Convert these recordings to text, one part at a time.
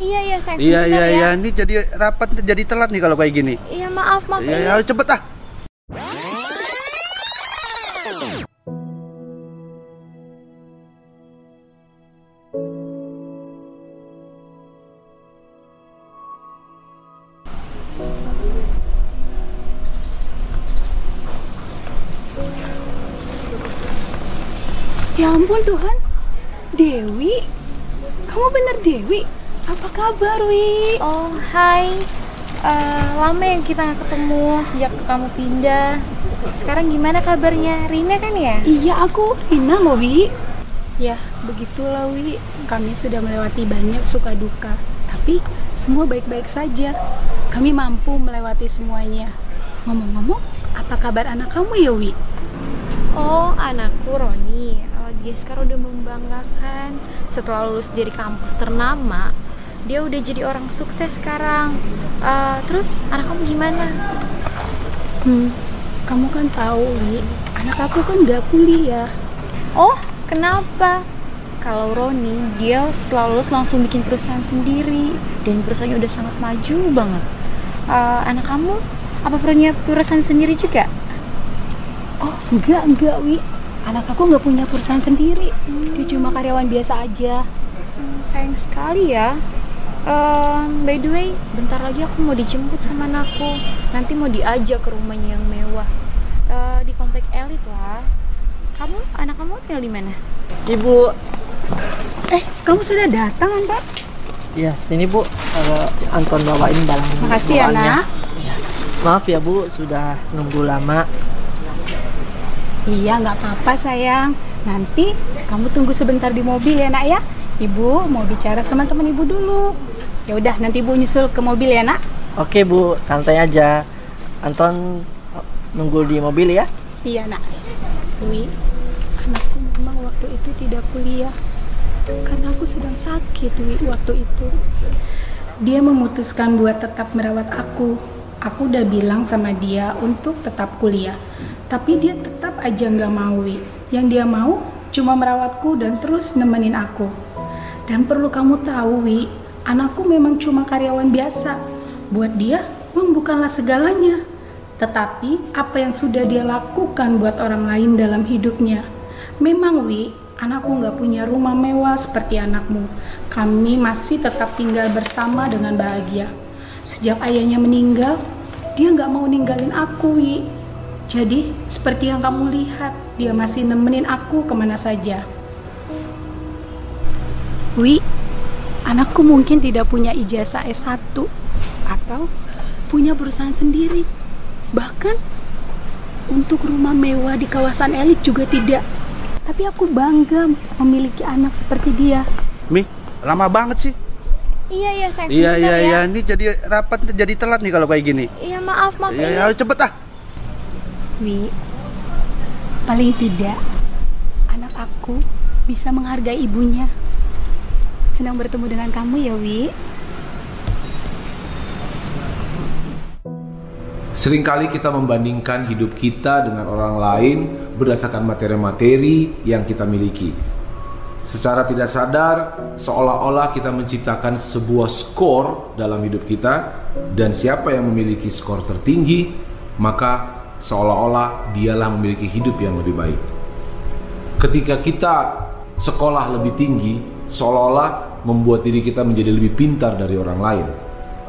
Iya iya sayang Iya iya ya. iya, ini jadi rapat jadi telat nih kalau kayak gini. Iya maaf maaf. Iya ya, cepet ah. Ya ampun Tuhan, Dewi, kamu bener Dewi? Apa kabar Wi? Oh hai. Eh, lama yang kita nggak ketemu sejak kamu pindah. Sekarang gimana kabarnya? Rina kan ya? Iya aku Rina Wi. Ya begitulah Wi, kami sudah melewati banyak suka duka, tapi semua baik-baik saja. Kami mampu melewati semuanya. Ngomong-ngomong, apa kabar anak kamu ya Wi? Oh anakku Roni. Oh, dia sekarang udah membanggakan. Setelah lulus dari kampus ternama, dia udah jadi orang sukses sekarang. Eh, terus anak kamu gimana? Hmm, kamu kan tahu Wi, anak aku kan gak kuliah. Oh, kenapa? Kalau Roni, dia setelah lulus langsung bikin perusahaan sendiri dan perusahaannya udah sangat maju banget. Eh, anak kamu apa punya perusahaan sendiri juga? Oh enggak enggak Wi, anak aku nggak punya perusahaan sendiri. Dia cuma karyawan biasa aja. Hmm, sayang sekali ya. Eh, by the way, bentar lagi aku mau dijemput sama anakku. Nanti mau diajak ke rumahnya yang mewah. Eh, di komplek elit lah. Kamu, anak kamu tinggal di mana? Ibu, Eh, kamu sudah datang, Pak? ya sini Bu, Eh, Anton bawain barang Makasih ya. Nak. Ya. Maaf ya Bu, sudah nunggu lama. Iya, nggak apa-apa, sayang. Nanti kamu tunggu sebentar di mobil ya, Nak ya. Ibu mau bicara sama teman Ibu dulu. Ya udah, nanti Ibu nyusul ke mobil ya, Nak. Oke Bu, santai aja. Anton eh, nunggu di mobil ya. Iya, Nak. Wi, anakku memang waktu itu tidak kuliah karena aku sedang sakit, Wi, waktu itu. Dia memutuskan buat tetap merawat aku. Aku udah bilang sama dia untuk tetap kuliah, tapi dia tetap aja nggak mau, Wi. Yang dia mau cuma merawatku dan terus nemenin aku. Dan perlu kamu tahu, Wi, anakku memang cuma karyawan biasa. Buat dia, uang bukanlah segalanya. Tetapi apa yang sudah dia lakukan buat orang lain dalam hidupnya. Memang Wi, anakku nggak punya rumah mewah seperti anakmu. Kami masih tetap tinggal bersama dengan bahagia. Sejak ayahnya meninggal, dia nggak mau ninggalin aku Wi. Jadi seperti yang kamu lihat, dia masih nemenin aku ke mana saja. Wi, anakku mungkin tidak punya ijazah S1 atau punya perusahaan sendiri. Bahkan untuk rumah mewah di kawasan elit juga tidak. Tapi aku bangga memiliki anak seperti dia. Mi, lama banget sih. Iya iya sayang Iya iya ya. iya, ini jadi rapat jadi telat nih kalau kayak gini. Iya maaf maaf. Iya ini- ya, cepet ah. Wi, paling tidak anak aku bisa menghargai ibunya. Senang bertemu dengan kamu ya, Wi. Seringkali kita membandingkan hidup kita dengan orang lain berdasarkan materi-materi yang kita miliki. Secara tidak sadar, seolah-olah kita menciptakan sebuah skor dalam hidup kita dan siapa yang memiliki skor tertinggi, maka seolah-olah dialah memiliki hidup yang lebih baik. Ketika kita sekolah lebih tinggi, seolah-olah membuat diri kita menjadi lebih pintar dari orang lain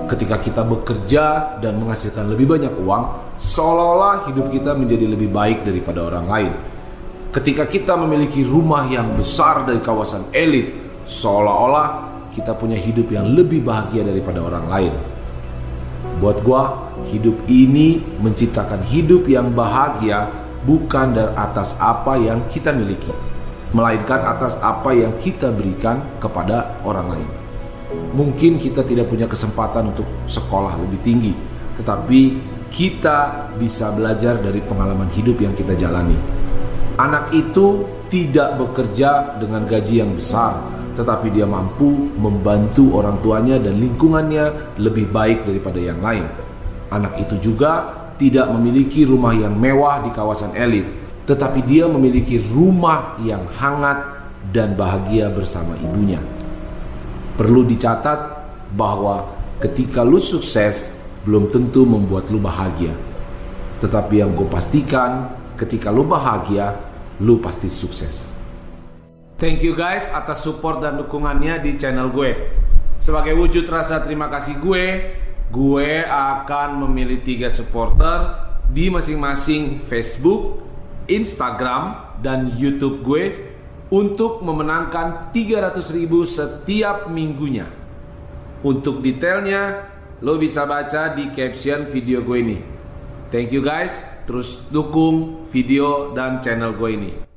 ketika kita bekerja dan menghasilkan lebih banyak uang, seolah-olah hidup kita menjadi lebih baik daripada orang lain. Ketika kita memiliki rumah yang besar dari kawasan elit, seolah-olah kita punya hidup yang lebih bahagia daripada orang lain. Buat gua, hidup ini menciptakan hidup yang bahagia bukan dari atas apa yang kita miliki, melainkan atas apa yang kita berikan kepada orang lain. Mungkin kita tidak punya kesempatan untuk sekolah lebih tinggi, tetapi kita bisa belajar dari pengalaman hidup yang kita jalani. Anak itu tidak bekerja dengan gaji yang besar, tetapi dia mampu membantu orang tuanya dan lingkungannya lebih baik daripada yang lain. Anak itu juga tidak memiliki rumah yang mewah di kawasan elit, tetapi dia memiliki rumah yang hangat dan bahagia bersama ibunya. Perlu dicatat bahwa ketika lu sukses belum tentu membuat lu bahagia. Tetapi yang gue pastikan ketika lu bahagia, lu pasti sukses. Thank you guys atas support dan dukungannya di channel gue. Sebagai wujud rasa terima kasih gue, gue akan memilih tiga supporter di masing-masing Facebook, Instagram, dan YouTube gue untuk memenangkan 300 ribu setiap minggunya. Untuk detailnya, lo bisa baca di caption video gue ini. Thank you guys, terus dukung video dan channel gue ini.